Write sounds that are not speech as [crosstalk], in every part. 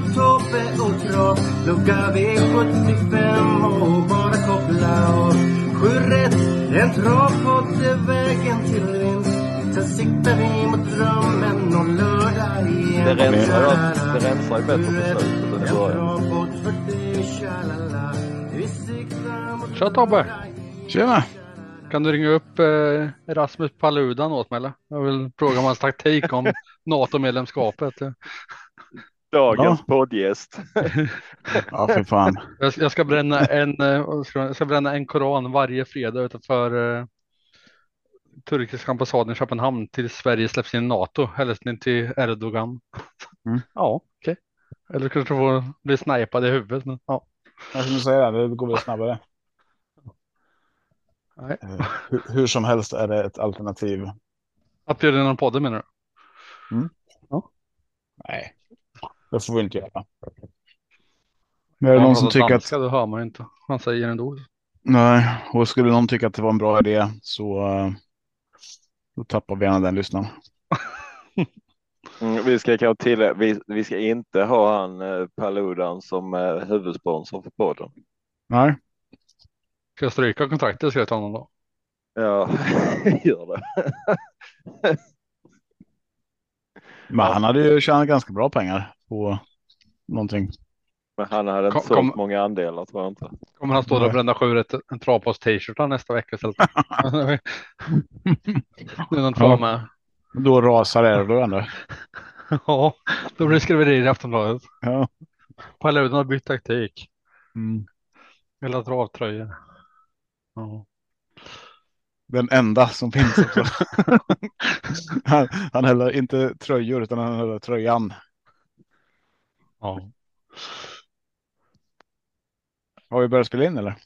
Tobbe och Trav Lucka V75 och bara koppla av Sju rätt, en travpodd är vägen till vinst Sen siktar vi mot drömmen om lördag igen Det rensar det rensar ju bättre på slutet än i början. Tja, Tobbe. Tjena! Kan du ringa upp eh, Rasmus Paludan åt mig eller? Jag vill fråga om hans taktik om NATO-medlemskapet. Dagens Ja. poddgäst. Ja, för fan. Jag, jag, ska bränna en, eh, ska jag ska bränna en koran varje fredag utanför eh, turkiska ambassaden i Köpenhamn till Sverige släpps in i NATO. Hälsning till Erdogan. Mm. Ja, okej. Eller kanske få bli snipad i huvudet. Men, ja. Jag skulle säga det, det går väl snabbare. Nej. Eh, Hur, hur som helst är det ett alternativ. Att bjuda in en podd menar du? Nej, det får vi inte göra. Men är det någon han som pratar tycker att, Då hör man inte. Han säger ändå. nej, och skulle någon tycka att det var en bra idé så eh, då tappar vi gärna den lyssnaren. Mm, vi ska kanske till vi, vi ska inte ha han eh, Paludan som eh, huvudsponsor för podden. Nej, Ska jag stryka kontraktet ska jag ta honom då? Ja, [laughs] gör det. men han hade ju tjänat ganska bra pengar på någonting. Men han hade inte Kom- sålt kom- många andelar tror jag inte. Kommer han stå där och bränna sju rätt en travpost t-shirt nästa vecka istället? [laughs] Nu är någon trav med. Då rasar Erdogan ändå. [laughs] Ja, då blir det skriverier i Aftonbladet. Ja. Paludan har bytt taktik. Mm. Hela travtröjor. Ja. Den enda som finns också. [laughs] han, han häller inte tröjor utan han häller tröjan. Ja. Har vi börjat spela in eller?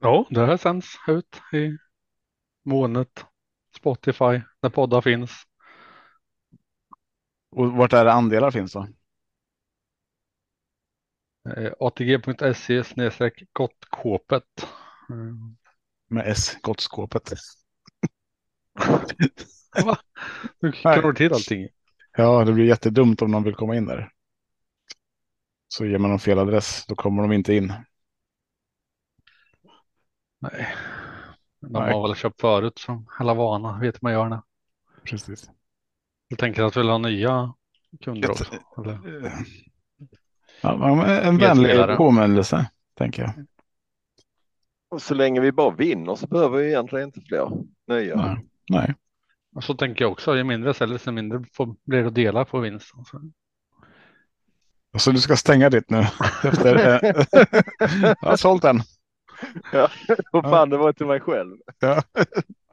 ja, det här sänds ut i molnet. Spotify, där poddar finns. Och vart är det andelar finns då? Eh, ATG.se snedstreck gottkåpet. Mm. Med S, gottskåpet. [laughs] Va? Du krånglar till allting. Ja, det blir jättedumt om någon vill komma in där. Så ger man dem fel adress, då kommer de inte in. Nej. De Nej. har väl köpt förut som alla vana vet man gör det. Precis. Jag tänker att vi vill ha nya kunder också. Eller? Eh, Ja, en vänlig påminnelse, tänker jag. Och så länge vi bara vinner så behöver vi egentligen inte fler nya. Nej. Nej. Och så tänker jag också, ju mindre säljer desto mindre får, blir det att dela på vinsten. Så. Så du ska stänga ditt nu? [laughs] Efter, eh, [laughs] jag har sålt den. Och fan, det var till mig själv. Ja.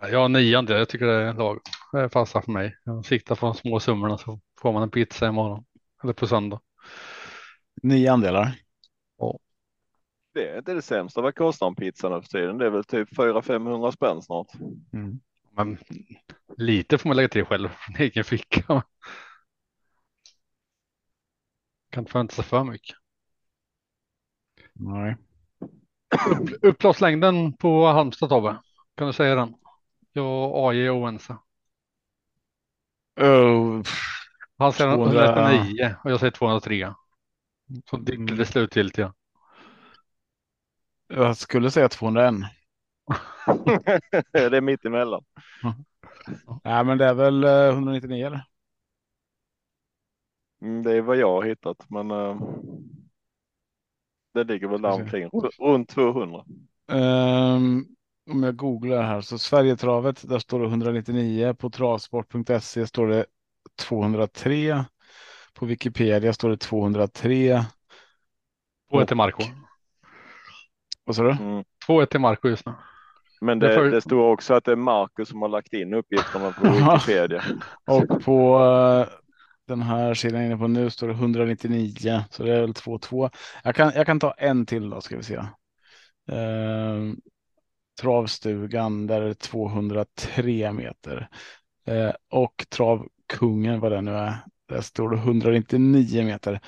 Jag har nian jag tycker det är lag. Det passar för mig. Jag siktar på de små summorna så får man en pizza imorgon. Eller på söndag. Nio andelar. Det är inte det sämsta. Vad kostar en pizza nu för tiden? Det är väl typ 400-500 spänn snart. Mm. Men lite får man lägga till själv [laughs] från egen ficka. Kan inte förvänta sig för mycket. Nej. Upp, upploppslängden på Halmstad Tobbe, kan du säga den? Jag och AJ är oense. Oh, Han säger 200. 109 och jag säger 203. Så det blir det slutgiltiga. jag skulle säga 201. [laughs] det är mitt emellan. Nej, men det är väl eh, 199 eller? Mm, Det är vad jag har hittat, men eh, det ligger väl där omkring runt 200. Ehm, om jag googlar här så Sverigetravet, där står det 199. På travsport.se står det 203. På Wikipedia står det 203. 2-1 till Marco. Vad sa du? Mm. 2-1 till Marco just nu. Men Det det, får- det står också att det är Marcus som har lagt in uppgifterna på. Wikipedia. Och på, eh, den här sidan inne på nu står det 199 så det är väl 2-2. Jag kan, jag kan ta en till då ska vi se. Eh, travstugan där är det 203 meter eh, och travkungen vad det nu är. Där står det 199 meter.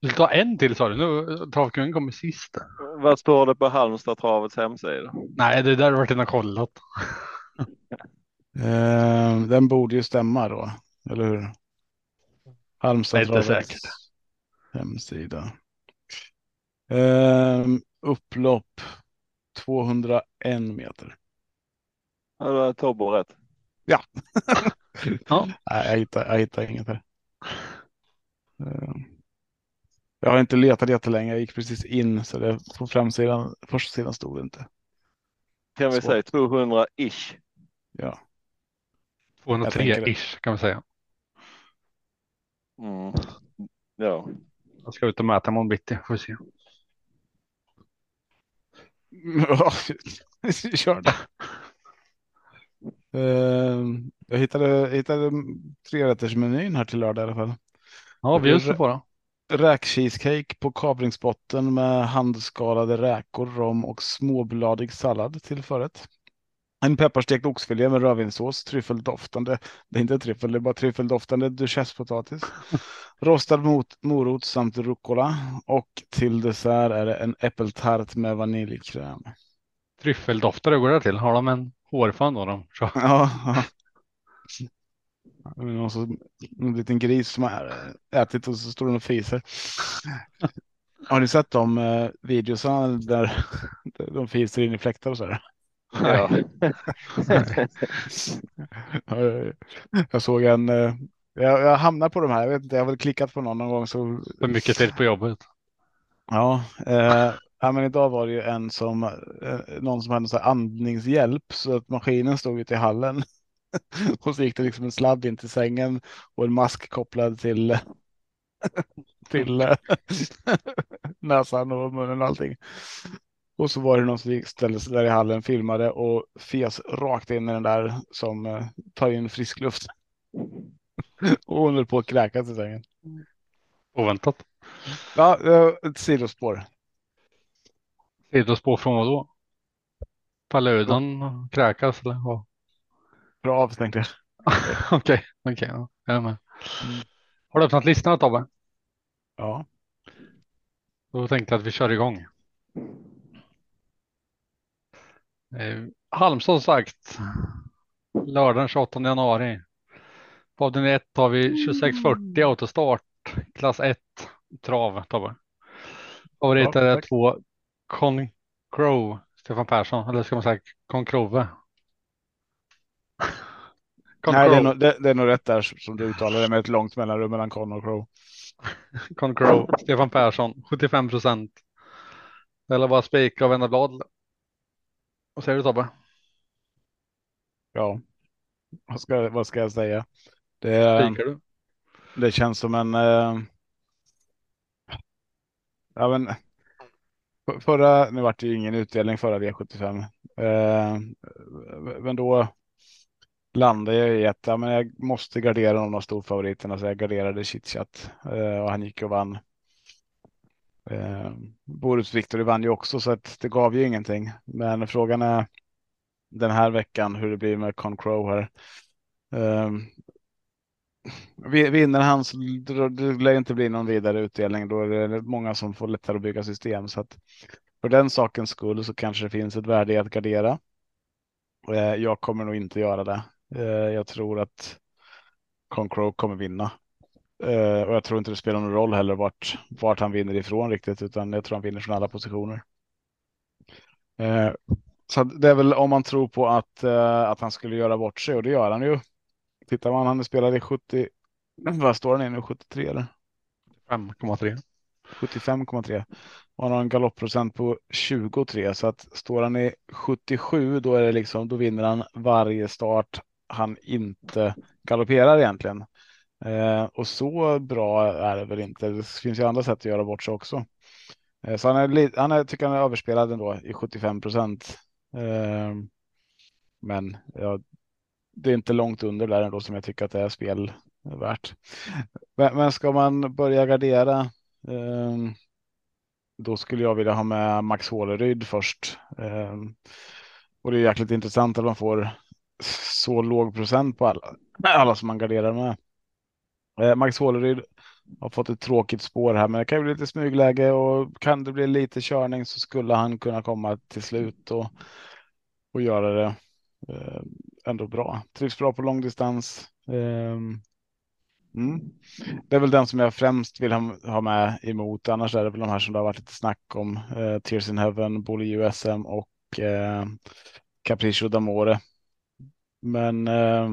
Du ska ta en till sa du. Nu travkungen kommer sist. Vad står det på Halmstad travets hemsida? Nej, det där har varit inne och kollat. Eh, den borde ju stämma då, eller hur? Halmstad Inte travets säkert. hemsida. Eh, upplopp 201 meter. Ja, då är Tobbe rätt. [laughs] Ja. Nej, jag hittar, jag hittar inget här. Eh, Jag har inte letat jättelänge. Jag gick precis in så det på framsidan, första sidan stod det inte. Kan vi Så. säga 200-ish? Ja, Jag tänker det. 203-ish kan vi säga. Mm. Ja, Jag ska ut och mäta imorgon bitti. Får vi se. [laughs] Kör det. Eh, Jag hittade, hittade trerättersmenyn här till lördag i alla fall. Ja, vi just på då. Räkcheesecake på kavringsbotten med handskalade räkor, rom och småbladig sallad till förrätt. En pepparstekt oxfilé med rödvinssås, tryffeldoftande, det är inte tryffel, det är bara tryffeldoftande duchessepotatis, [laughs] rostad mot, morot samt rucola och till dessert är det en äppeltart med vaniljkräm. Tryffeldoftare går det till. Har de en hårfön då? De? [laughs] Ja, ja. Det är Någon, som, en liten gris som har ätit och så står den och fiser. [laughs] Har ni sett de eh, videosarna där de fiser in i fläktar och så där? [laughs] ja. Ja, Jag såg en, eh, jag, jag hamnar på de här, jag vet inte, jag har väl klickat på någon någon gång så. För mycket tid på jobbet. Ja, eh, ja, men idag var det ju en som, eh, någon som hade här andningshjälp så att maskinen stod ute i hallen. [laughs] Och så gick det liksom en sladd in till sängen och en mask kopplad till [laughs] till eh, näsan och munnen och allting. Och så var det någon som ställde sig där i hallen, filmade och fes rakt in i den där som eh, tar in frisk luft. [laughs] och hon höll på att kräkas i sängen. Oväntat. Ja, ett sidospår. Sidospår från vad då? Paludan kräkas eller vad? Bra tänkte jag. [laughs] Okej, okej. ja, jag är med. Har du öppnat listan Tobbe? Ja, Då tänkte jag att vi kör igång. Eh, Halmstad som sagt. Lördag den 28 januari. På avdelning 1 har vi 2640 autostart. Klass 1 trav Tobbe. Favorit är tack. två Concrow Stefan Persson. Eller ska man säga Concrove? [laughs] Nej, det är, nog, det, det är nog rätt där som du uttalar det med ett långt mellanrum mellan Con och Crow. Concrow, Stefan Persson, 75 procent. Eller bara spika och vända blad. Vad säger du Tobbe? Ja, vad ska, vad ska jag säga? Det, är- Spikar du? det känns som en. Eh, ja, men. Förra, nu vart det ju ingen utdelning förra V75. Eh, men då landade jag i att ja, men jag måste gardera någon av storfavoriterna så jag garderade chitchat eh, och han gick och vann. Eh, Boris Victory vann ju också så att det gav ju ingenting. Men frågan är den här veckan hur det blir med Concrow här. Eh, vinner han så lär det lär inte bli någon vidare utdelning. Då är det många som får lättare att bygga system så att för den sakens skull så kanske det finns ett värde i att gardera. Eh, Jag kommer nog inte göra det. Eh, Jag tror att Concrow kommer vinna. Eh, Och jag tror inte det spelar någon roll heller vart, vart han vinner ifrån riktigt, utan jag tror han vinner från alla positioner. Eh, Så det är väl om man tror på att, eh, att han skulle göra bort sig och det gör han ju. Tittar man, han spelade i 70, vad står han i nu, 73 eller? 5,3. 75,3. Och han har en galoppprocent på 23 så att står han i 77 då är det liksom då vinner han varje start han inte galopperar egentligen. Eh, och så bra är det väl inte. Det finns ju andra sätt att göra bort sig också. Eh, så han är, han är, tycker han är överspelad ändå i 75 procent. Eh, men ja, det är inte långt under där ändå som jag tycker att det är spel, värt. Men, men ska man börja gardera? Eh, då skulle jag vilja ha med Max Håleryd först. Eh, och det är jäkligt intressant att man får så låg procent på alla, alla som man garderar med. Eh, Max Håleryd har fått ett tråkigt spår här, men det kan ju bli lite smygläge och kan det bli lite körning så skulle han kunna komma till slut och, och göra det eh, ändå bra. Trivs bra på långdistans. Ehm, mm. Det är väl den som jag främst vill ha, ha med emot. Annars är det väl de här som det har varit lite snack om. Eh, Tears in Heaven, Bully USM och eh, d'Amore. Men eh,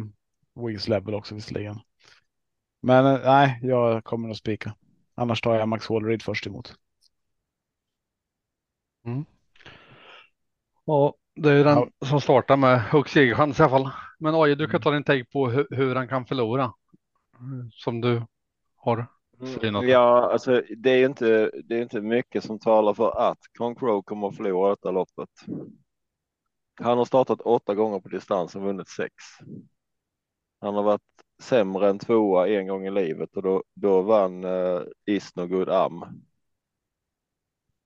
Wings Level också visserligen. Men eh, nej, jag kommer att spika. Annars tar jag Max Hållerid först emot. Mm. Och det är ju den Ja. som startar med hög segerchans i alla fall. Men Aje, du Mm. kan ta din take på hur, hur han kan förlora. Mm, Som du har synat. Ja, alltså det är inte, det är inte mycket som talar för att Concrow kommer att förlora detta loppet. Han har startat åtta gånger på distans och vunnit sex. Han har varit sämre än tvåa en gång i livet och då, då vann eh, uh, Isnogood Am.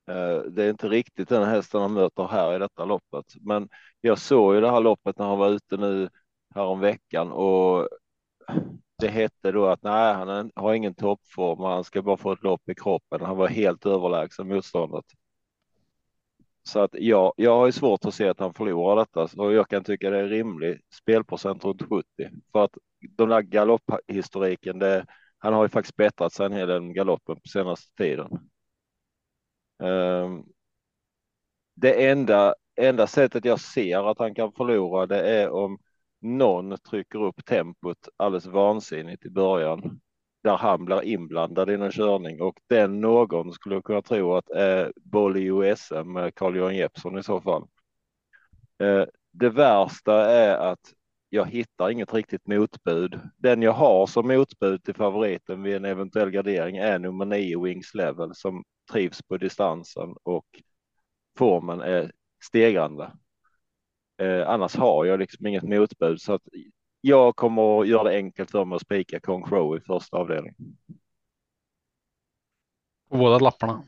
Eh, det är inte riktigt den hästen han möter här i detta loppet, men jag såg ju det här loppet när han var ute nu härom veckan och det hette då att nej, han har ingen toppform och han ska bara få ett lopp i kroppen. Han var helt överlägsen motståndet. Så att ja, jag har ju svårt att se att han förlorar detta. Och jag kan tycka det är rimlig spelprocent runt 70 för att den där galopphistoriken, det, han har ju faktiskt bättrat sig en hel del med galoppen på senaste tiden. Ehm, det enda, enda sättet jag ser att han kan förlora det är om någon trycker upp tempot alldeles vansinnigt i början där han blir inblandad i en körning och den någon skulle kunna tro att är boll i OSM med Carl-Johan Jeppsson i så fall. Eh, det värsta är att jag hittar inget riktigt motbud. Den jag har som motbud till favoriten vid en eventuell gardering är nummer nio Wings Level som trivs på distansen och formen är stegrande. Eh, annars har jag liksom inget motbud så att jag kommer att göra det enkelt för mig att spika Kong Crow i första avdelningen. På båda lapparna.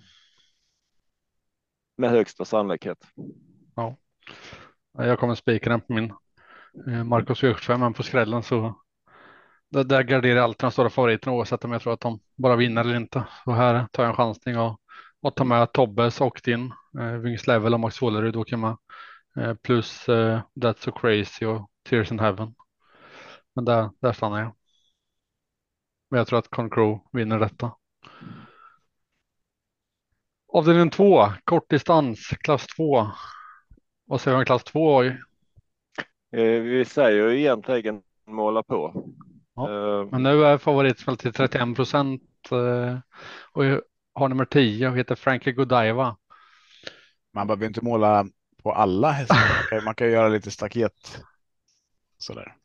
Med högsta sannolikhet. Jag kommer spika den på min. Eh, Marcus V75, men på skrällen så där, där garderar jag alltid de stora favoriterna oavsett om jag tror att de bara vinner eller inte. Så här tar jag en chansning och, och tar med Tobbes och din eh, Wings Level och Max Hålerud åker med. Eh, plus eh, That's So Crazy och Tears in Heaven. Men där, där stannar jag. Men jag tror att Concrow vinner detta. Avdelning 2, kortdistans, klass 2. Vad säger vi om klass 2? Oj. Eh, vi säger ju egentligen måla på. Ja, Eh, Men nu är favoritspel till 31 procent eh, och har nummer 10 och heter Frankie Godiva. Man behöver inte måla på alla hästar. Man kan, man kan göra lite staket. Sådär.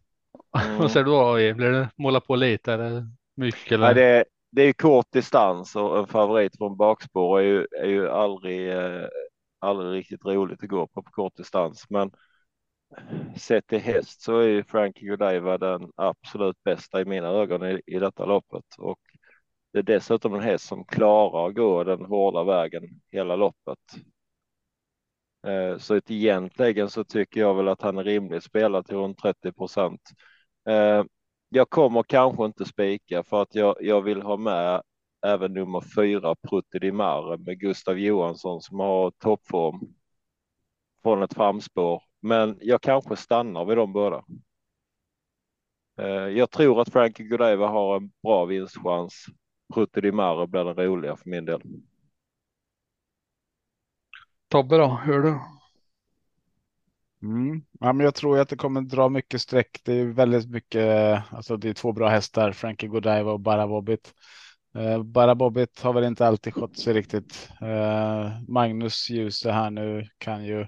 Mm. Vad säger du då? Blir det måla på lite eller mycket? Eller? Nej, det, är, det är kort distans och en favorit från bakspår är ju, är ju aldrig, eh, aldrig riktigt roligt att gå på på kort distans. Men sett till häst så är ju Frankie Godiva den absolut bästa i mina ögon i, i detta loppet. Och det är dessutom en häst som klarar att gå den hårda vägen hela loppet. Eh, Så egentligen så tycker jag väl att han är rimligt spelad till runt 30 procent. Eh, jag kommer kanske inte spika för att jag, jag vill ha med även nummer fyra Prutti di Mare med Gustav Johansson som har toppform från ett framspår. Men jag kanske stannar vid de båda. Eh, jag tror att Frankie Godiva har en bra vinstchans. Prutti di Mare blir den roliga för min del. Tobbe då, hör du? Mm. Ja, men jag tror att det kommer dra mycket streck. Det är väldigt mycket, alltså det är två bra hästar, Frankie Godiva och Bara Bobbit. Eh, Bara Bobbit har väl inte alltid skött sig riktigt. Eh, Magnus Djuse här nu kan ju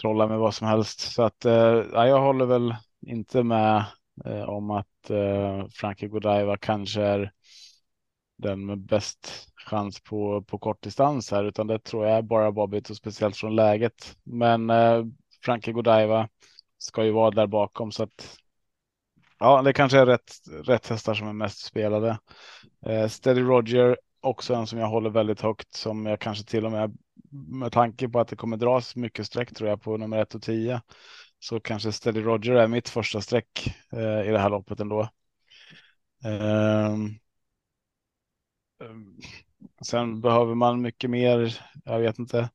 trolla med vad som helst. Så att eh, ja, jag håller väl inte med eh, om att eh, Frankie Godiva kanske är den med bäst chans på, på kortdistans här, utan det tror jag är bara Bobbit och speciellt från läget. Men eh, Frankie Godiva ska ju vara där bakom så att ja, det kanske är rätt, rätt hästar som är mest spelade. Eh, Steady Roger, också en som jag håller väldigt högt, som jag kanske till och med med tanke på att det kommer dras mycket streck tror jag på nummer 1 och 10. Så kanske Steady Roger är mitt första streck eh, i det här loppet ändå. Um, sen behöver man mycket mer. Jag vet inte.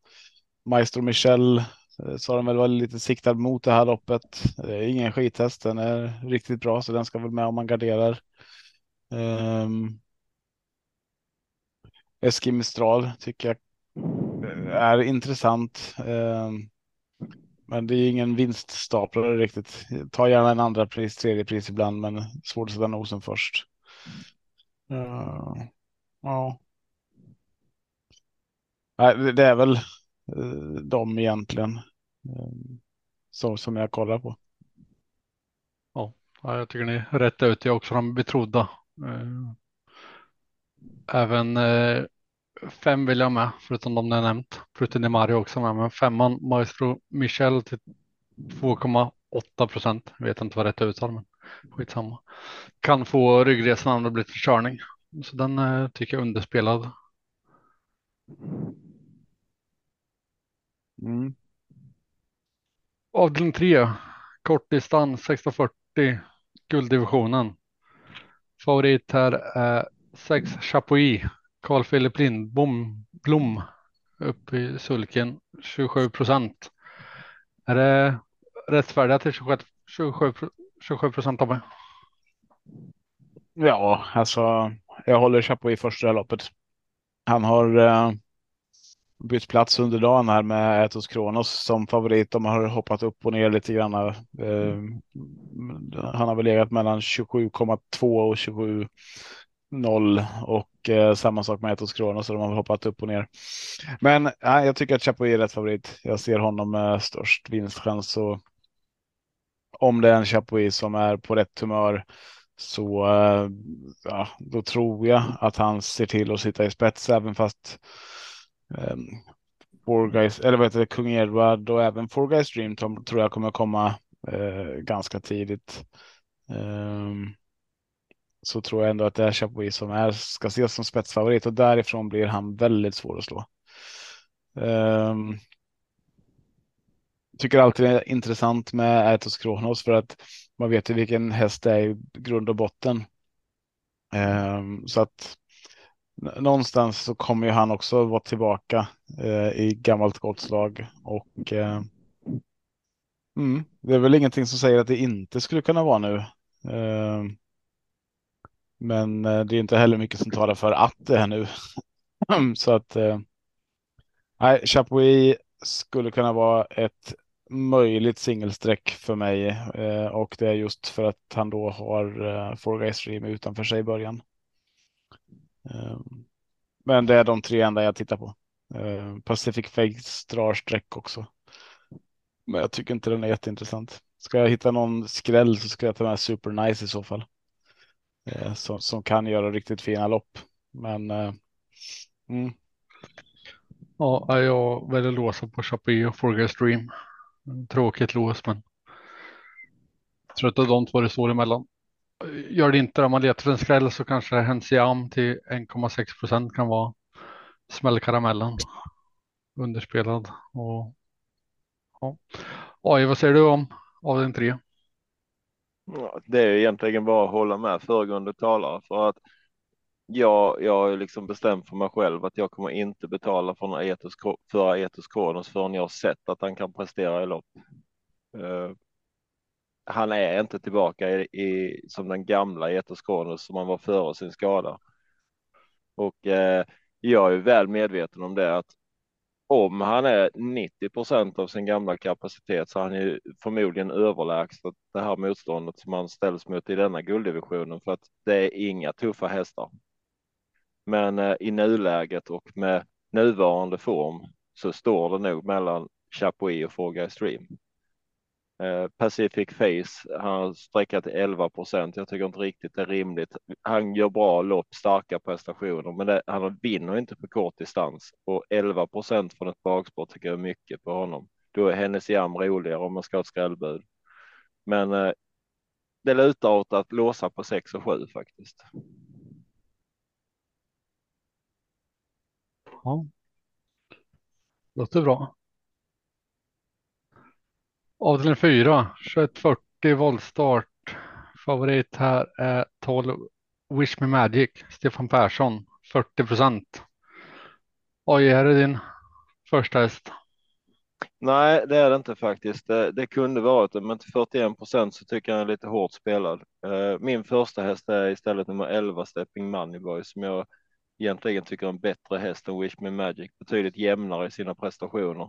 Maestro Michel eh, sa de väl var lite siktad mot det här loppet. Ingen skithäst, den är riktigt bra så den ska väl med om man garderar. Um, Eski Mistral tycker jag är intressant. Um, men det är ingen vinststaplare riktigt. Ta gärna en andra pris, tredje pris ibland, men svårt att sätta nosen först. Uh, ja. Nej, det är väl uh, de egentligen uh, så, som jag kollar på. Ja, jag tycker ni rätt ut. Jag är också de betrodda. Uh, även fem vill jag med, förutom de jag nämnt. Förutom Mario också med, men femman Maestro Michel till 2,8 procent. Vet inte vad rätt uttal, men skitsamma. Kan få ryggresan om det blir till körning. Så den eh, tycker jag är underspelad. Mm. Avdelning 3, kortdistans 640, gulddivisionen. Favorit här är 6 Chapuis Carl Philip Lindbom Blom upp i sulken 27 procent. Är det rättfärdiga till 27, 27, procent av mig? Ja, alltså jag håller Chapo i första loppet. Han har eh, bytt plats under dagen här med Etos Kronos som favorit. De har hoppat upp och ner lite grann. Eh, han har väl legat mellan 27,2 och 27 och eh, samma sak med Etos Kronos så de har hoppat upp och ner. Men eh, jag tycker att Chapuis är rätt favorit. Jag ser honom med störst vinstchans och om det är en Chapuis som är på rätt humör så eh, ja, då tror jag att han ser till att sitta i spets även fast um, Four Guys, eller vad heter det, Kung Edward och även Four Guys Dream tror jag kommer komma uh, ganska tidigt. Um, så tror jag ändå att det är Chapuis som är, ska ses som spetsfavorit och därifrån blir han väldigt svår att slå. Um, tycker alltid det är intressant med Aetos Kronos för att man vet ju vilken häst det är i grund och botten. Ehm, så att någonstans så kommer ju han också vara tillbaka eh, i gammalt gott slag och eh, mm, det är väl ingenting som säger att det inte skulle kunna vara nu. Ehm, men eh, det är inte heller mycket som talar för att det är nu. [laughs] Så att nej, Chapuis skulle kunna vara ett möjligt singelsträck för mig eh, och det är just för att han då har eh, Four Guys Dream utanför sig i början. Eh, men det är de tre enda jag tittar på. Eh, Pacific Face drar streck också. Men jag tycker inte den är jätteintressant. Ska jag hitta någon skräll så ska jag ta med Super Nice i så fall. Eh, som, som kan göra riktigt fina lopp. Men eh, mm. Ja, jag väljer låsa på Chapuis och Forger Dream. Mm, tråkigt lås, men jag tror att de två det står emellan. Gör det inte om man letar en skräll så kanske Hensiam till 1,6 procent kan vara smällkaramellen. Underspelad och ja. AI, vad säger du om av den tre? det är egentligen bara att hålla med föregående talare för att jag, jag har liksom bestämt för mig själv att jag kommer inte betala för Aetos, för Aetos Kronos förrän jag har sett att han kan prestera i lopp. Uh, han är inte tillbaka i, i som den gamla Aetos Kronos som han var före sin skada. Och uh, jag är väl medveten om det att om han är 90 procent av sin gamla kapacitet så han är förmodligen överlägset det här motståndet som han ställs mot i denna gulddivisionen för att det är inga tuffa hästar. Men eh, i nuläget och med nuvarande form så står det nog mellan Chapuis och Four Stream. Eh, Pacific Face, han har till 11 procent. Jag tycker inte riktigt det är rimligt. Han gör bra lopp, starka prestationer, men det, han vinner inte på kort distans och 11 procent från ett bakspår tycker jag är mycket på honom. Då är hennes jam roligare om man ska ha ett skrällbud. Men eh, det lutar åt att låsa på 6 och 7 faktiskt. Ja. Låter bra. Avdelning 4, 2140 voltstart. Favorit här är 12 Wish Me Magic, Stefan Persson, 40 procent. Oj, är det din första häst? Nej, det är det inte faktiskt. Det, det kunde varit det, men till 41 procent så tycker jag den är lite hårt spelad. Eh, min första häst är istället nummer 11 Stepping Moneyboy som jag egentligen tycker är en bättre häst än Wish Me Magic, betydligt jämnare i sina prestationer.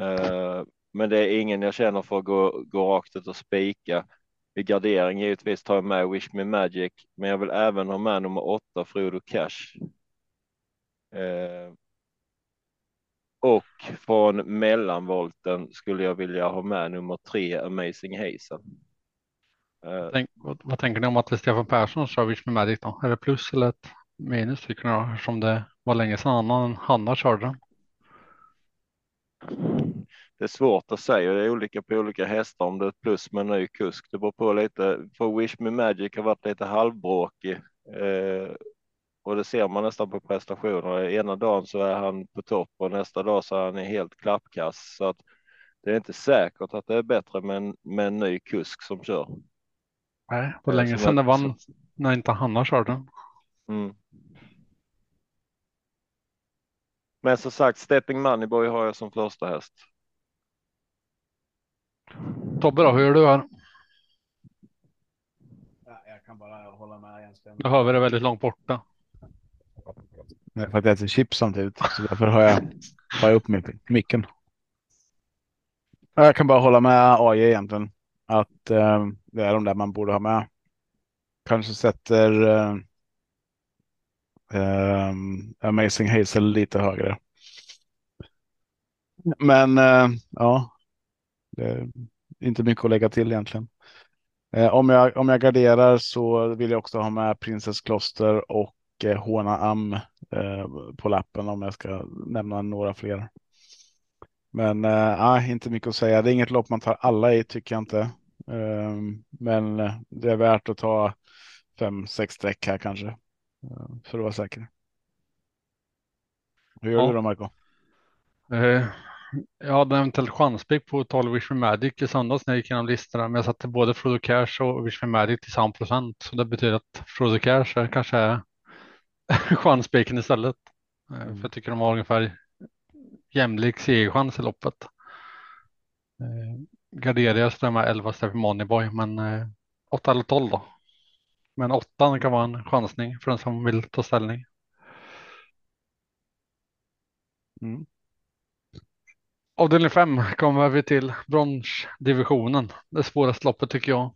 Eh, men det är ingen jag känner för att gå, gå rakt ut och spika. Vid gardering givetvis tar jag med Wish Me Magic, men jag vill även ha med nummer åtta Frodo Cash. Eh, och från mellanvolten skulle jag vilja ha med nummer tre Amazing Hazen. Eh, Tänk, vad, vad, tänker ni om att det är Stefan Persson kör Wish Me Magic då? Är det plus eller ett minus tycker ni då? Som det var länge sedan annan Hanna körde den. Det är svårt att säga. Det är olika på olika hästar om det är ett plus med ny kusk. Det beror på lite. För Wish Me Magic har varit lite halvbråkig eh, och det ser man nästan på prestationerna. Ena dagen så är han på topp och nästa dag så är han helt klappkass. Så att det är inte säkert att det är bättre med en, med en ny kusk som kör. Nej, på länge sedan det vann när inte Hanna körde. Mm. Men som sagt, Stepping Moneyboy har jag som första häst. Tobbe då, hur gör du här? jag kan bara hålla med Jens. Nu hör vi det väldigt långt borta. för att jag äter chips samtidigt, så därför har jag, har jag upp micken. Jag kan bara hålla med AJ egentligen. Att eh, det är de där man borde ha med. Kanske sätter eh, eh, Amazing Hazel lite högre. Men uh, ja, det är inte mycket att lägga till egentligen. Uh, om, jag, om jag garderar så vill jag också ha med Princess Kloster och eh, uh, Håna Am på lappen om jag ska nämna några fler. Men äh, inte mycket att säga. Det är inget lopp man tar alla i tycker jag inte. Ehm, men det är värt att ta fem, sex streck här kanske. För att vara säker. Hur gör ja. du då Marco? Uh, jag hade en eventuellt chanspik på 12 Wish Me Magic i söndags när jag gick igenom listorna. Men jag satte både Frodo Cash och Wish Me Magic till samma procent. Så det betyder att Frodo Cash är kanske är [laughs] chanspiken istället. Uh, mm. För jag tycker de har ungefär jämlik segerchans i loppet. Uh, garderar jag så är med 11 Stephen Moneyboy men uh, 8 eller 12 då. Men 8 kan vara en chansning för den som vill ta ställning. Mm. Avdelning 5 kommer vi till bronsdivisionen. Det svåraste loppet tycker jag.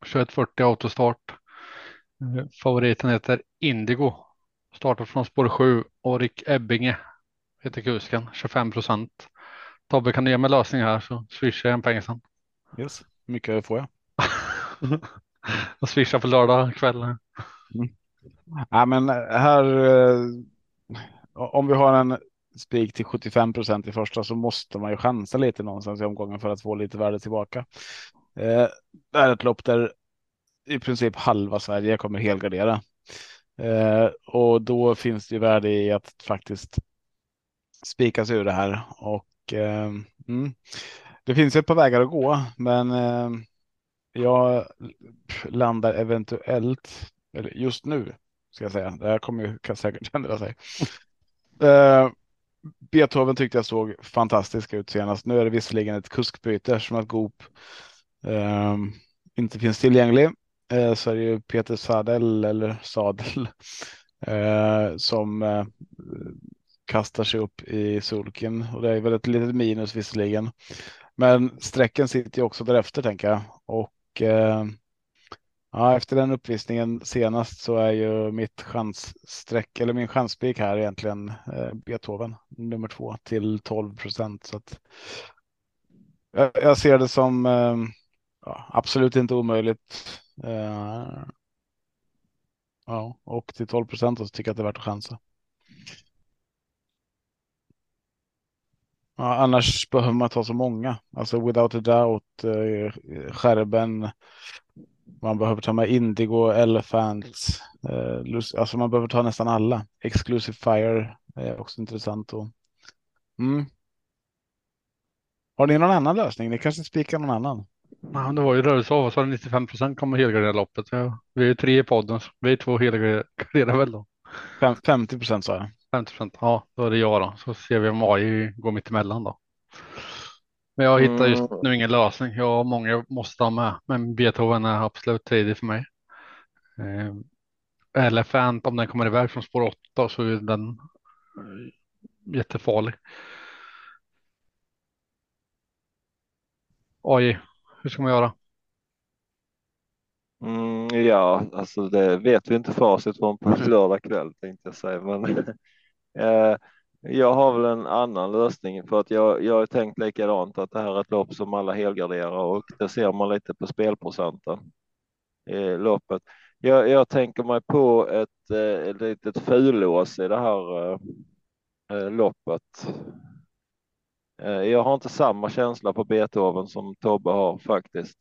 2140 autostart. Eh, favoriten heter Indigo. Startar från spår 7 och Rick Ebbinge heter kusken. 25 procent. Tobbe kan du ge mig lösning här så swishar jag en peng sen. Yes, mycket får jag. [laughs] och swisha på lördag kväll. Mm. Ja, men eh, här. Eh, om vi har en spik till 75 procent i första så måste man ju chansa lite någonstans i omgången för att få lite värde tillbaka. Eh, det är ett lopp där i princip halva Sverige kommer helgardera. Eh, och då finns det ju värde i att faktiskt spikas ur det här. Och eh, mm, det finns ju ett par vägar att gå, men eh, jag landar eventuellt, eller just nu ska jag säga, det här kommer ju [laughs] kan säkert ändra sig. [laughs] Eh, Beethoven tyckte jag såg fantastisk ut senast. Nu är det visserligen ett kuskbyte som att Goop eh, inte finns tillgänglig. Eh, så är det ju Peter Sadel eller Sadel [laughs] eh, som kastar sig upp i sulken och det är väl ett litet minus visserligen. Men strecken sitter ju också därefter tänker jag och eh, Ja, efter den uppvisningen senast så är ju mitt chansstreck eller min chanspik här egentligen eh, Beethoven nummer två till 12 procent. Så att jag, jag ser det som eh, ja, absolut inte omöjligt. Eh, ja, och till 12 procent så tycker jag att det är värt att chansa. Ja, annars behöver man ta så många. Alltså without a doubt, eh, skärben. Man behöver ta med Indigo, Elephants. Eh, Lus- alltså man behöver ta nästan alla. Exclusive Fire är också intressant. Och... Mm. Har ni någon annan lösning? Ni kanske spikar någon annan? Ja, det var ju rörelse av, det 95 procent kommer helgardera loppet. Ja, vi är tre i podden, vi är två helgarderar väl då. Fem, 50 procent sa jag. 50 procent, ja då är det jag då. Så ser vi om AI går mitt emellan då. Men jag hittar just Mm. nu ingen lösning. Jag har många måste ha med, men Beethoven är absolut tidig för mig. Eh, Elephant, om den kommer iväg från spår 8 så är den eh, jättefarlig. AI, hur ska man göra? Mm, ja, alltså det vet vi inte facit från på lördag kväll tänkte jag säga, men [laughs] Eh, jag har väl en annan lösning för att jag, jag har tänkt likadant att det här är ett lopp som alla helgarderar och det ser man lite på spelprocenten i loppet. Jag, jag tänker mig på ett, eh, ett litet fullås i det här eh, eh loppet. Jag har inte samma känsla på Beethoven som Tobbe har faktiskt.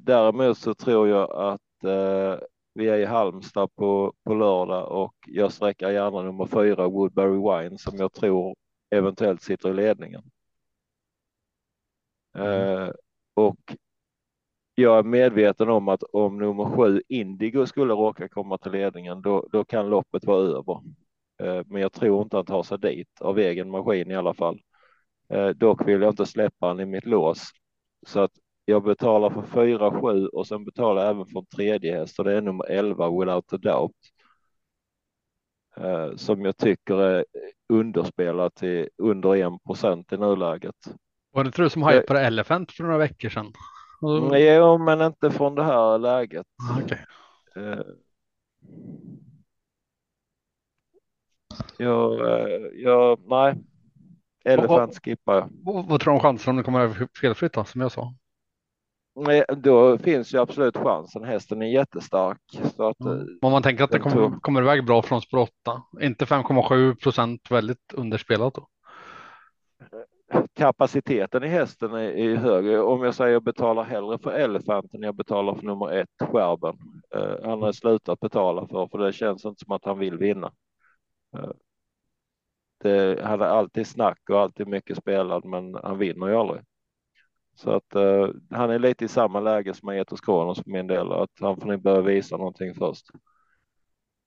Däremot så tror jag att vi är i Halmstad på, på lördag och jag sträcker gärna nummer fyra Woodbury Wine som jag tror eventuellt sitter i ledningen. Eh, och jag är medveten om att om nummer sju Indigo skulle råka komma till ledningen då, då kan loppet vara över. Eh, men jag tror inte han tar sig dit av egen maskin i alla fall. Eh, dock vill jag inte släppa han i mitt lås så att jag betalar för 4, 7 och sen betalar jag även för en tredje häst och det är nummer 11 Without a Doubt. Eh, som jag tycker är underspelat till under 1 procent i nuläget. Var det inte du som Jag- hypade Elephant för några veckor sedan? Och- Jo, men inte från det här läget. Ah, Okej. Eh, Jag, eh, jag, nej. Elefant skippar jag. Vad, vad tror du om chansen om det kommer över felfritt då, som jag sa? Nej, Då finns ju absolut chansen. Hästen är jättestark. Så att, eh, Om man tänker att det kommer, kommer iväg bra från spår 8, inte 5,7 procent väldigt underspelat då. kapaciteten i hästen är, är högre. Om jag säger jag betalar hellre för elefanten jag betalar för nummer ett, skärben. Eh, han har slutat betala för, för det känns inte som att han vill vinna. Eh, det, han är alltid snack och alltid mycket spelad, men han vinner ju aldrig. Så att eh, han är lite i samma läge som Aetos Kronos för min del, att han får nog börja visa någonting först.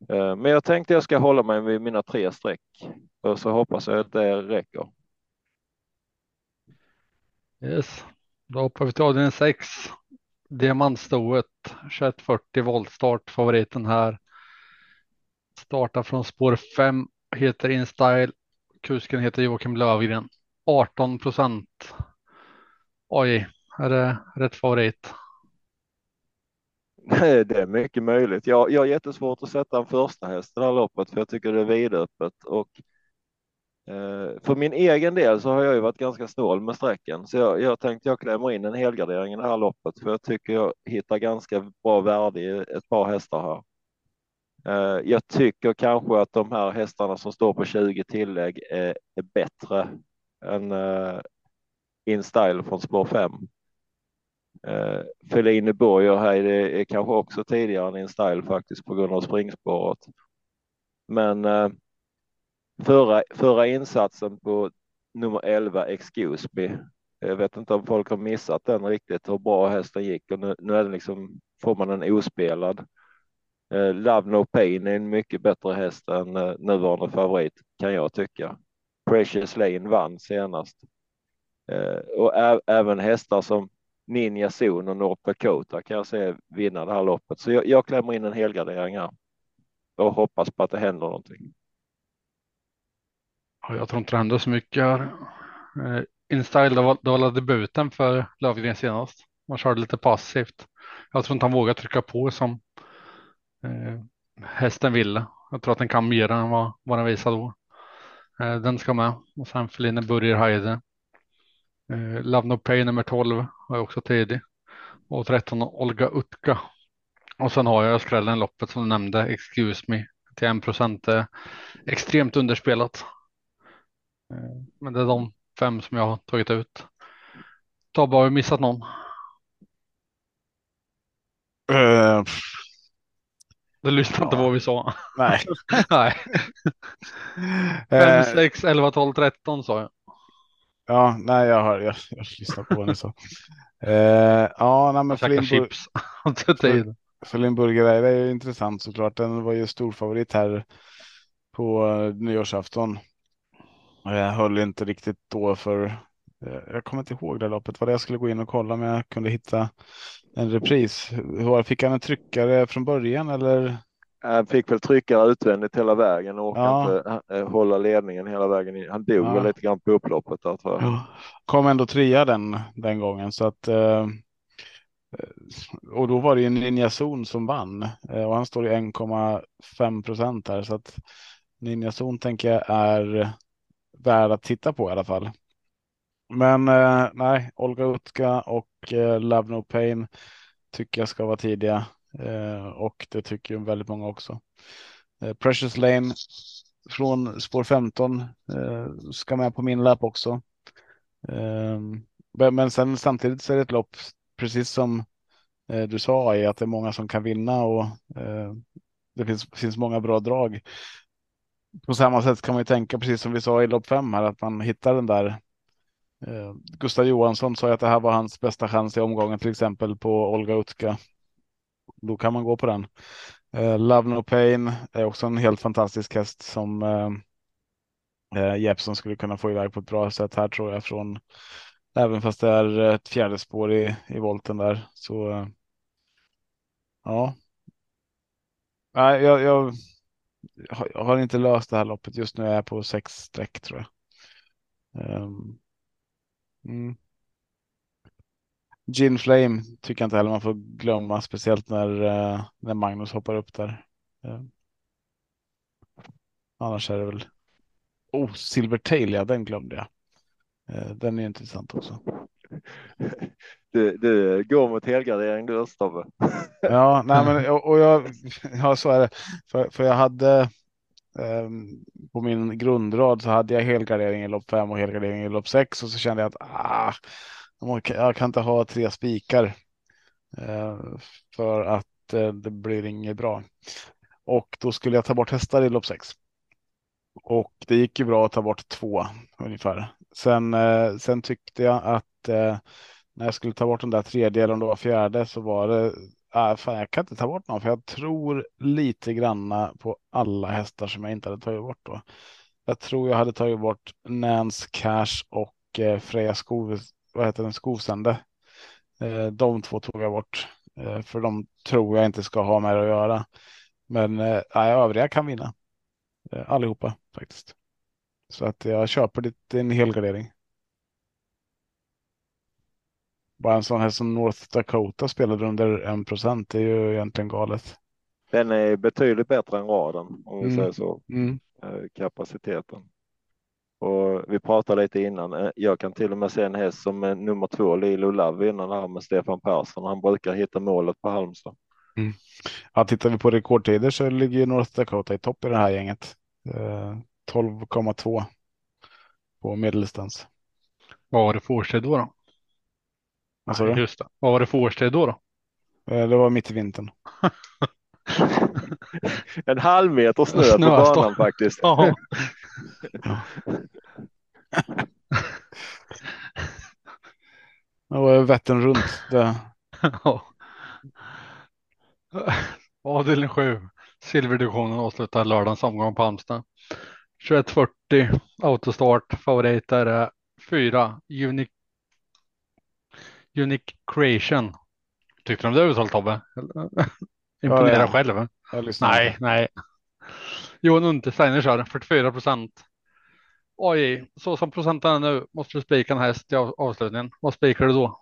Eh, men jag tänkte jag ska hålla mig vid mina tre streck och så hoppas jag att det räcker. Yes. Då hoppar vi till avdelning 6. Diamantstoet 2140 voltstart. Favoriten här. Startar från spår 5. Heter InStyle. Kusken heter Joakim Lövgren. 18 procent. Oj, är det rätt favorit? [laughs] Det är mycket möjligt. Jag, jag har jättesvårt att sätta en första häst i det här loppet för jag tycker det är vidöppet och eh, för min egen del så har jag ju varit ganska snål med sträckan så jag, jag tänkte jag klämmer in en helgardering i det här loppet för jag tycker jag hittar ganska bra värde i ett par hästar här. Eh, jag tycker kanske att de här hästarna som står på 20 tillägg är, är bättre än eh, in Style från spår 5. Uh, Feline Borger här det är kanske också tidigare än In Style faktiskt på grund av springspåret. Men eh, förra, förra insatsen på nummer 11 Excuse Me. Jag vet inte om folk har missat den riktigt hur bra hästen gick och nu, nu är den liksom får man den ospelad. Eh, Love No Pain är en mycket bättre häst än eh, nuvarande favorit kan jag tycka. Precious Lane vann senast. Eh, och även hästar som Ninja Zon och North Dakota kan jag se vinna det här loppet. Så jag, jag klämmer in en helgardering här och hoppas på att det händer någonting. Jag tror inte det händer så mycket här. Eh, InStyle, det var, det var debuten för Lövgren senast. Man körde lite passivt. Jag tror inte han vågar trycka på som eh, hästen ville. Jag tror att den kan mer än vad, vad den visade då. Eh, den ska med. Och sen Feline Burger Heide. Eh, Love No Pay nummer 12 var också tidig. Och 13 Olga Utka. Och sen har jag skrällen loppet som du nämnde, Excuse Me, till 1 procent. Eh, extremt underspelat. Eh, Men det är de fem som jag har tagit ut. Tobbe har vi missat någon. Eh, Du lyssnade inte på vad vi sa. nej. [laughs] Nej. [laughs] Eh, 5, 6, 11, 12, 13 sa jag. Ja, nej, jag har, jag, jag lyssnar på ni sa. Eh, ja, nej, men Flimburg, chips. Flimburger är, det är ju intressant såklart. Den var ju stor favorit här på eh, nyårsafton. Jag höll inte riktigt då för eh, jag kommer inte ihåg det loppet. Vad det jag skulle gå in och kolla men jag kunde hitta en repris. Fick han en tryckare från början eller? Han fick väl trycka utvändigt hela vägen och Ja. inte eh, hålla ledningen hela vägen. Han dog Ja. lite grann på upploppet där tror jag. Kom ändå trea den, den gången så att eh, och då var det ju Ninja Zon som vann eh, och han står i 1,5 procent här så att Ninja Zon tänker jag är värd att titta på i alla fall. Men eh, nej, Olga Utka och eh, Love No Pain tycker jag ska vara tidiga Eh, och det tycker ju väldigt många också. Eh, Precious Lane från spår 15 eh, ska med på min lapp också. Ehm, men- sen samtidigt så är det ett lopp, precis som eh, du sa, i att det är många som kan vinna och eh, det finns, finns många bra drag. På samma sätt kan man ju tänka, precis som vi sa i lopp fem här, att man hittar den där. Eh, Gustav Johansson sa ju att det här var hans bästa chans i omgången, till exempel på Olga Utka. Då kan man gå på den. Eh, Love No Pain är också en helt fantastisk häst som eh, eh Jeppson skulle kunna få iväg på ett bra sätt här tror jag från även fast det är eh, ett fjärde spår i, i volten där så eh, ja. Nej, jag, jag, har- jag har inte löst det här loppet just nu är jag på sex streck tror jag. Ehm, mm. Gin Flame tycker jag inte heller man får glömma, speciellt när, eh, när Magnus hoppar upp där. Ehm. Annars är det väl. Oh, Silvertail, ja, den glömde jag. Eh, Den är intressant också. [laughs] Du, du går mot helgardering du Tobbe. [laughs] Ja, nej, men och och jag, [laughs] ja, så är det. För, för jag hade ehm, på min grundrad så hade jag helgardering i lopp fem och helgardering i lopp sex och så kände jag att ah, jag kan- inte ha tre spikar eh, för att eh, det blir inget bra. Och då skulle jag ta bort hästar i lopp sex. Och det gick ju bra att ta bort två ungefär. Sen, eh, sen tyckte jag att när jag skulle ta bort den där tredje eller om det var fjärde så var det, äh, fan, jag kan inte ta bort någon för jag tror lite granna på alla hästar som jag inte hade tagit bort då. Jag tror jag hade tagit bort Nance Cash och eh, Freja Skov, vad heter den, Skovsände. Eh, de två tog jag bort eh, för de tror jag inte ska ha med det att göra. Men eh, övriga kan vinna. Eh, allihopa faktiskt. Så att jag köper ditt, din helgardering. Bara en sån här som North Dakota spelade under en procent. Det är ju egentligen galet. Den är betydligt bättre än raden om vi Mm. säger så. Mm. Kapaciteten. Och vi pratade lite innan. eh, Jag kan till och med se en häst som är nummer två, Lilo Love, innan här med Stefan Persson. Han brukar hitta målet på Halmstad. Ja, tittar vi på rekordtider så ligger ju North Dakota i topp i det här gänget. Eh, 12,2 på medeldistans. Vad var det för årstid då? då? Vad sa Nej, du? Just det. Vad var det för årstid då? då? Eh, Det var mitt i vintern. [laughs] [laughs] En halv meter snö på banan faktiskt. Ja. Det var Vättern runt. Det. Ja. Avdelning 7. Silverdivisionen avslutar lördagens omgång på Halmstad. 21.40 autostart. Favoriter är 4. Unique, Unique Creation. Tyckte du om det uttalet Tobbe? Imponera Ja, själv. Nej, inte. nej. Johan Untersteiner kör 44 procent. Oj, så som procenten är nu måste du spika en häst i av- avslutningen. Vad spikar du då?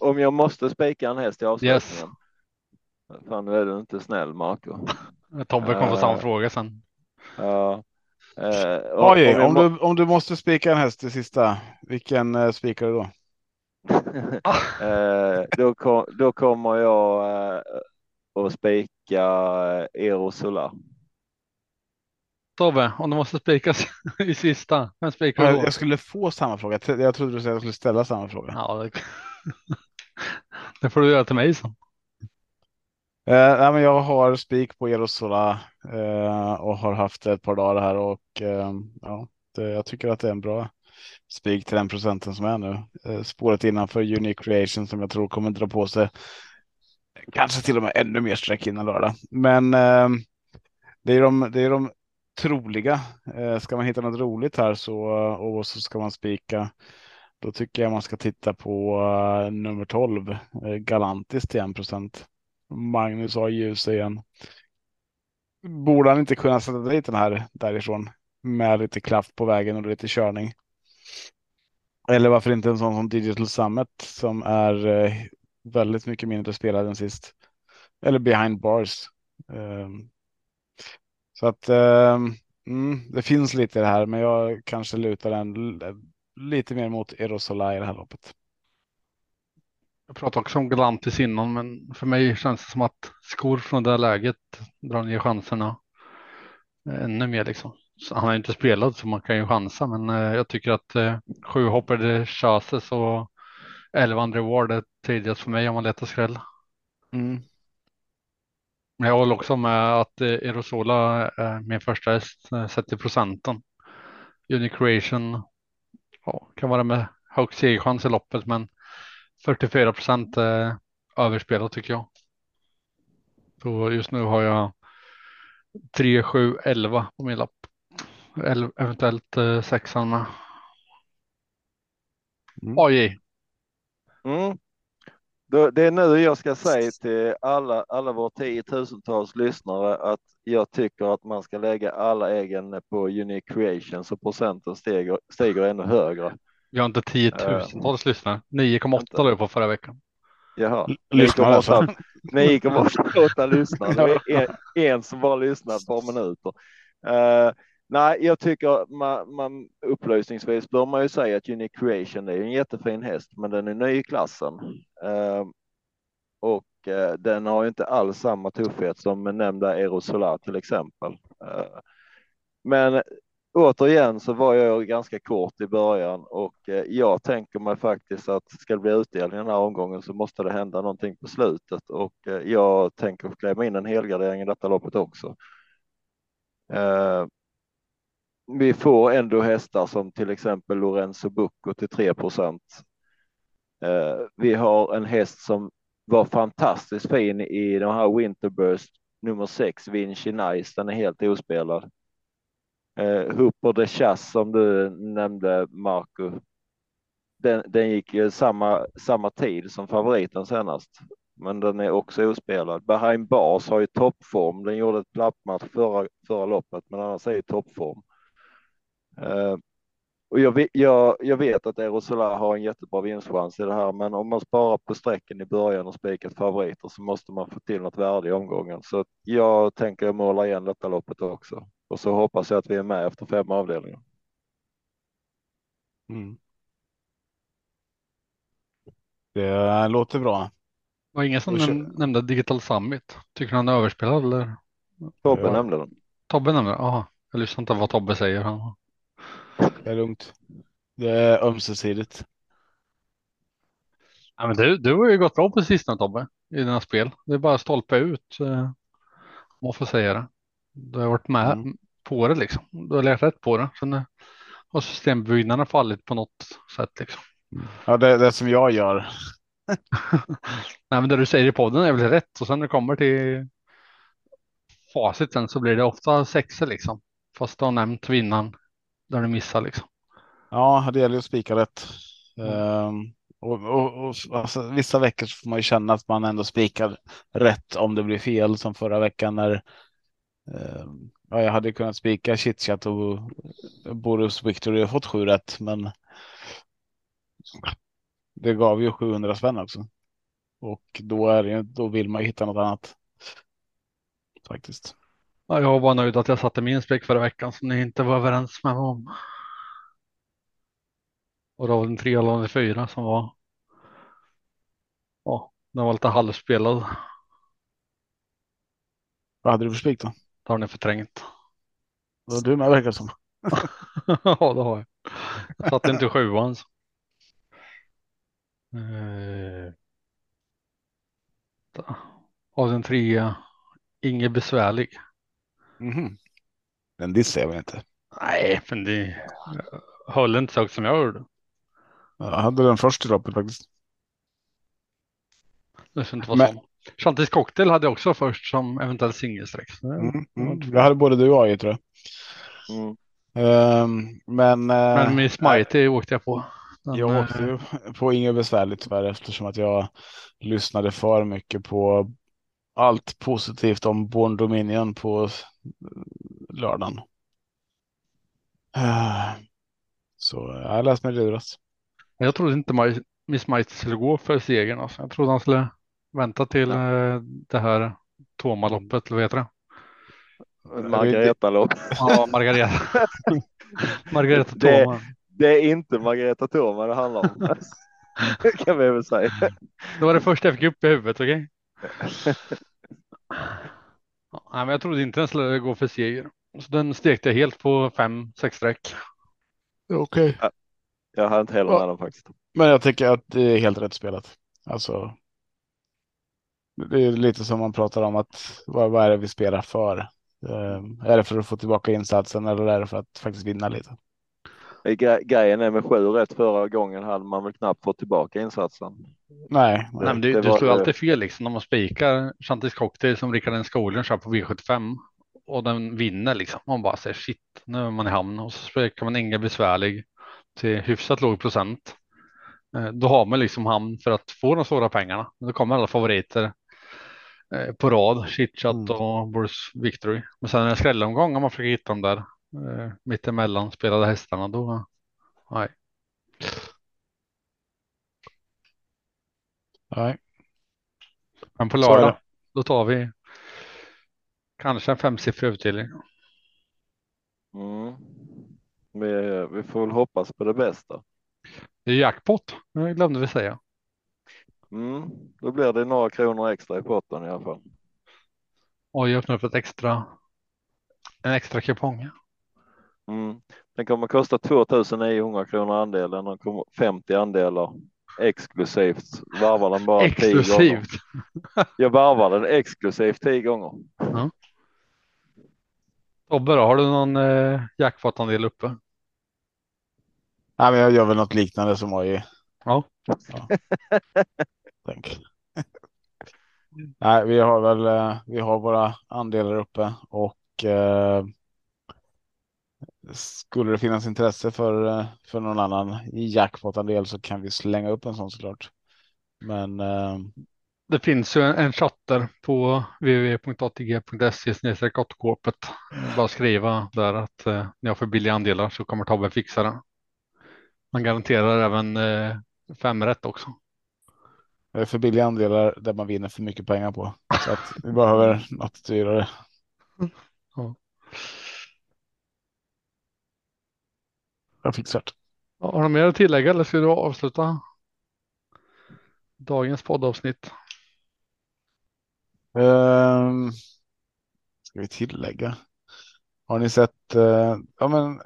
Om jag måste spika en häst i avslutningen. Yes. Fan, nu är du inte snäll Marco. [laughs] Tobbe kommer få samma Eh. fråga sen. Ja. Eh, och- Oj, om du, om du måste spika en häst i sista, vilken eh, spikar du då? [laughs] då, kom, då kommer jag att spika Eero Solar. Tobbe, om det måste spikas [laughs] i sista, vem spikar du Jag, skulle få samma fråga. Jag trodde du sa att jag skulle ställa samma fråga. Ja, det... [laughs] det får du göra till mig sen. Eh, nej, men jag har spik på Erosola eh, och har haft det ett par dagar här och eh, ja, det, jag tycker att det är en bra spik till den procenten som är nu. Eh, spåret innanför Unique Creation som jag tror kommer dra på sig kanske till och med ännu mer streck innan lördag. Men eh, det är de, det är de troliga. Eh, ska man hitta något roligt här så och så ska man spika. Då tycker jag man ska titta på uh, nummer 12, eh, Galantis till 1 procent. Magnus har ljus igen. Borde han inte kunna sätta dit den här därifrån med lite klaff på vägen och lite körning? Eller varför inte en sån som Digital Summit som är eh, väldigt mycket mindre spelad än sist. Eller behind bars. Um, så att um, mm, det finns lite i det här, men jag kanske lutar den lite mer mot Erosola i det här loppet. Jag pratade också om Galantis innan, men för mig känns det som att skor från det läget drar ner chanserna ännu mer liksom. Så han har inte spelat så man kan ju chansa, men eh, jag tycker att eh, sju hoppade Chases och elva andra Ward är tidigast för mig om man letar skräll. Mm. Men jag håller också med att eh, Erosola är min första häst eh, sett till procenten. Unicreation ja, kan vara med högst segerchans i loppet, men 44 procent är överspelat tycker jag. Så just nu har jag 3, 7, 11 på min lapp. Eventuellt eh, sexan med. Mm. AJ. Mm. Det är nu jag ska säga till alla, alla våra tiotusentals lyssnare att jag tycker att man ska lägga alla äggen på Unique Creation så procenten stiger, stiger ännu högre. Vi har inte tiotusentals lyssnare. 9,8 låg jag på förra veckan. Jaha. L- lyssnar alltså. 9,8 9,8 lyssnare. [laughs] Det är en, en som bara lyssnar ett par minuter. Eh, nej, jag tycker man, man upplysningsvis bör man ju säga att Unique Creation är en jättefin häst, men den är ny i klassen. Eh, och eh, den har ju inte alls samma tuffhet som nämnda Erosolar till exempel. Eh, men återigen så var jag ganska kort i början och eh, jag tänker mig faktiskt att ska det bli utdelning i den här omgången så måste det hända någonting på slutet och eh, jag tänker klämma in en helgardering i detta loppet också. Ehm, vi får ändå hästar som till exempel Lorenzo Bucco till 3 procent. Eh, vi har en häst som var fantastiskt fin i den här Winterburst nummer 6, Vinci Nice. Den är helt ospelad. Eh, Hooper de Chass som du nämnde, Marco. Den, den gick ju samma, samma tid som favoriten senast, men den är också ospelad. Behind Bars har ju toppform. Den gjorde ett lappmatch förra, förra loppet, men annars är ju toppform. Eh, och jag, vet- jag, jag vet att Aerosolar har en jättebra vinstchans i det här, men om man sparar på strecken i början och spikat favoriter så måste man få till något värde i omgången. Så jag tänker måla igen detta loppet också. Och så hoppas jag att vi är med efter fem avdelningar. Mm. Det låter bra. Det var ingen som näm- nämnde Digital Summit. Tycker du han är överspelad eller? Tobbe Ja. nämnde den. Tobbe nämnde det? Jaha, jag lyssnar inte på vad Tobbe säger. Han... Det är lugnt. Det är ömsesidigt. Ja, men du, du har ju gått bra på sistone Tobbe i dina spel. Det är bara stolpa ut. eh, Om man får säga det. Du har varit med Mm. på det liksom. Du har lärt rätt på det. Sen eh, har systembyggnaderna fallit på något sätt liksom. Ja, det, det som jag gör. [laughs] Nej, men det du säger i podden är väl rätt och sen när det kommer till facit sen så blir det ofta sexer liksom. Fast du har nämnt vinnaren där du missar liksom. Ja, det gäller ju att spika rätt. Ehm, och, och, och alltså, vissa veckor får man ju känna att man ändå spikar rätt om det blir fel som förra veckan när ehm, ja, jag hade kunnat spika Chitchat och Boris Victory och fått sju rätt, men det gav ju 700 spänn också. Och då är det, då vill man ju hitta något annat. Faktiskt. Ja, jag var bara nöjd att jag satte min spik förra veckan som ni inte var överens med mig om. Och det var den tre eller fyra som var. Ja, den var lite halvspelad. Vad hade du för spik då? Det har ni förträngt. Och du med verkar som. [laughs] ja, det har jag. Jag satt inte sjuan. så. Eh, Av den trea, ingen besvärlig. Mhm. Den dissar jag väl inte. Nej, men det höll inte så högt som jag gjorde. Jag hade den först i loppet faktiskt. Det ska inte vara Men- så. Chantis cocktail hade jag också först som eventuell det- Mm, mm. Det hade både du och jag i tror jag. Mm. Ehm, men eh, Men Miss Mighty åkte jag på. Den, jag eh, åkte ju på inget besvärligt tyvärr eftersom att jag lyssnade för mycket på allt positivt om Born Dominion på lördagen. Eh, Så jag läst mig luras. Jag trodde inte Maj- Miss Mighty skulle gå för segern. Alltså. Jag trodde han skulle vänta till eh, det här Tomaloppet, eller vad heter det? Margareta-lopp. Ja, Margareta. [laughs] Margareta Det- Toma. Det är inte Margareta Thoma det handlar om. [laughs] Det kan vi väl säga. Det var det första jag fick upp i huvudet, okej? Ja, nej, men jag trodde inte den skulle gå för seger. Så den stekte jag helt på fem, sex streck. Okej. Jag hade inte heller Ja. den faktiskt. Men jag tycker att det är helt rätt spelat. Alltså. Det är lite som man pratar om att vad, vad är det vi spelar för? Eh, är det för att få tillbaka insatsen eller är det för att faktiskt vinna lite? Gre- Grejen är med sju rätt förra gången hade man väl knappt fått tillbaka insatsen. Nej, Nej, men det, det det var- slår ju alltid fel liksom när man spikar Chantis cocktail som Rickard N. Skoglund kör på V75 och den vinner liksom. Man bara säger shit, nu är man i hamn och så spikar man inga besvärlig till hyfsat låg procent. Eh, Då har man liksom hamn för att få de stora pengarna. Men Då kommer alla favoriter eh, på rad, Chitchat Mm. och Bruce Victory. Men sen är det skrälomgång om man försöker hitta dem där eh, mittemellan spelade hästarna då. Nej, nej. men på lördag då tar vi kanske en femsiffrig utdelning. Mm. Vi, vi får väl hoppas på det bästa. Det är jackpot, det glömde vi säga. Mm. Då blir det några kronor extra i potten i alla fall. Och jag öppnar upp ett extra, en extra kupong. Mm. Den kommer kosta 2900 kronor andelen. Kommer 50 andelar exklusivt. Varvar den bara tio gånger. Exklusivt. Jag varvar den exklusivt tio gånger. Tobbe då, har du någon eh, jackpot-andel uppe? Nej, men jag gör väl något liknande som AI. Ja. ja. Tänk. Nej, vi har väl eh, vi har våra andelar uppe och eh, skulle det finnas intresse för, eh, för någon annan i jackpot-andel så kan vi slänga upp en sån såklart. Men eh, Det finns ju en, en chatter på www.atg.se korpet. Bara skriva där att eh, ni har för billiga andelar så kommer Tobbe fixa det. Man garanterar även eh, fem rätt också. det är för billiga andelar där man vinner för mycket pengar på. Så att vi behöver något dyrare. Ja. Jag det. Ja, Har du mer att tillägga eller ska du avsluta dagens poddavsnitt? Ehm, ska vi tillägga? Har ni sett? eh, ja, men.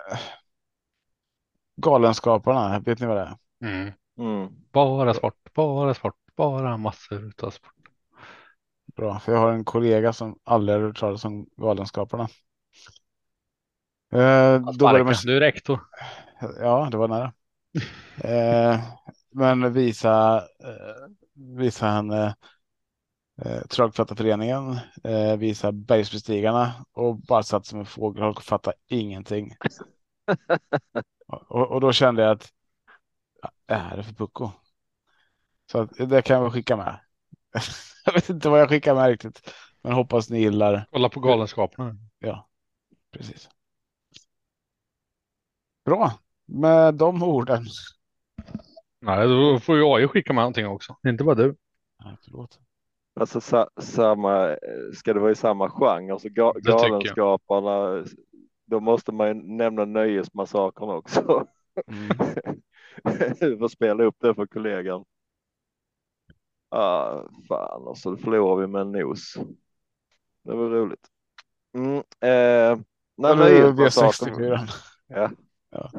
Galenskaparna, vet ni vad det är? Mm. Mm. Bara sport, bara sport, bara massor utav sport. Bra, för jag har en kollega som aldrig har hört talas om Galenskaparna. Eh, då börjar man, du rektor. Ja, det var nära. Eh, men visa, eh, visa han eh, eh, Travkrattarföreningen, eh, visa Bergsbestigarna och bara satt som en fågelholk och fattade ingenting. och, och då kände jag att det här är för pucko. Så att, det kan jag skicka med. [laughs] jag vet inte vad jag skickar med riktigt, men hoppas ni gillar. Kolla på Galenskaparna. Ja, precis. Bra, med de orden. Nej, då får ju AI skicka med någonting också. Inte bara du. Nej, förlåt. Alltså sa, samma, ska det vara i samma genre så ga, tycker jag. Galenskaparna. Då måste man ju nämna Nöjesmassakern också. Mm. [laughs] Du får spela upp det för kollegan. Ah, fan, och så förlorar vi med en nos. Det var roligt. Mm, eh, när Eller nyheten startar. V64. Ja. Ja.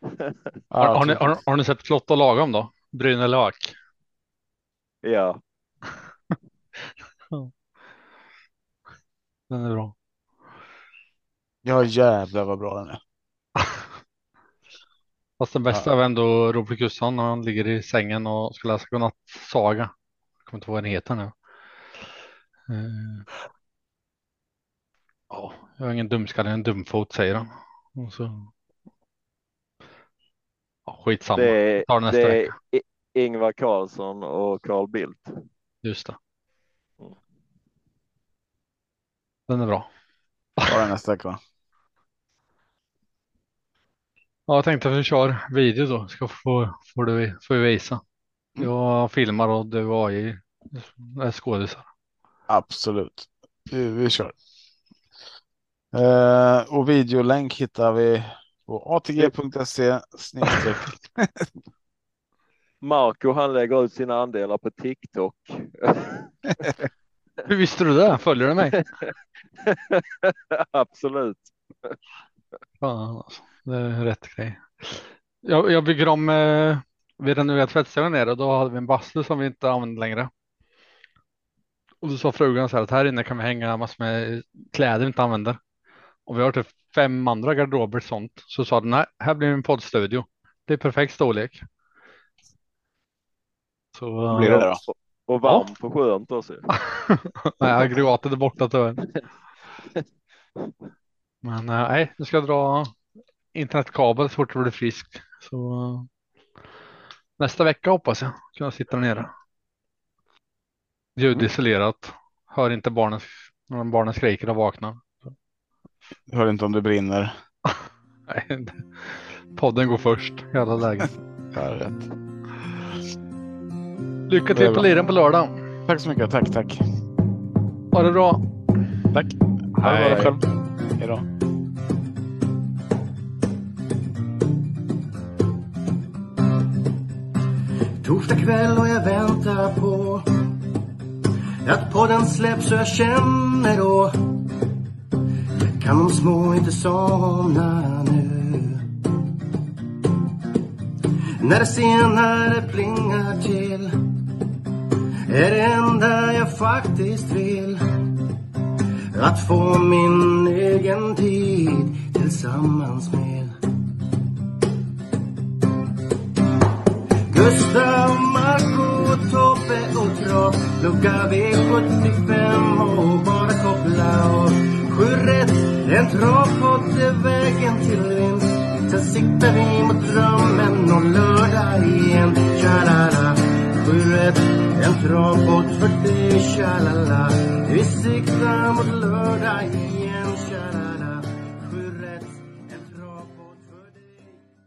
[laughs] Har, har, ni, har, har ni sett Flott och lagom då? Bryne Lök. [laughs] ja, Den är bra. ja jävlar vad bra den är. [laughs] Fast den bästa Ja. är ändå Robert Gustafsson när han ligger i sängen och ska läsa godnattsaga. Jag kommer inte ihåg vad den heter nu. Eh, Ja, jag är ingen dumskalle, jag är en dumfot säger han. Och så... Skitsamma, det är, tar nästa det är vecka. I- Ingvar Carlsson och Carl Bildt. Just det. Den är bra. Ja, den nästa vecka. va? Ja, jag tänkte att vi kör video då. Ska få, får, du, får vi visa. Jag filmar och du och AI är skådisar. Absolut. Vi, vi kör. Eh, och videolänk hittar vi på atg.se snedstreck. [laughs] Marco han lägger ut sina andelar på TikTok. Hur visste du det? Följer du mig? [laughs] Absolut. Fan, alltså. Det är rätt grej. Jag, jag bygger om. Eh, vi renoverade tvättstugan nere och då hade vi en bastu som vi inte använde längre. Och då sa frugan så här att här inne kan vi hänga massor med kläder vi inte använder. Och vi har typ fem andra garderober sånt. Så sa den nej, här blir en poddstudio. Det är perfekt storlek. Så Blir det det då? Och varmt och skönt också. [laughs] nej, aggregatet är borta tyvärr. Men eh, nej, nu ska dra internetkabel så fort jag blir frisk. Så eh, nästa vecka hoppas jag kunna sitta där nere. Ljudisolerat. Hör inte barnen när barnen skriker och vaknar. Hör inte om det brinner. [laughs] Nej, podden går först i alla lägen. Rätt. Lycka till på liren på lördag. Tack så mycket. Tack, tack. Ha det bra. Tack. Ha det Hej. bra själv. Hej då. Torsdag kväll och jag väntar på att podden släpps så jag känner då kan de små inte somna nu. När det senare plingar till är det enda jag faktiskt vill. Att få min egen tid tillsammans med. Gustav, Marco, Tobbe och Trav Lucka V75 och bara koppla av Sju rätt, en travpott är vägen till vinst. Sen siktar vi mot drömmen om lördag igen. Tja-la-la Sju rätt, en travpott för dig Tja-la-la. Vi siktar mot lördag igen.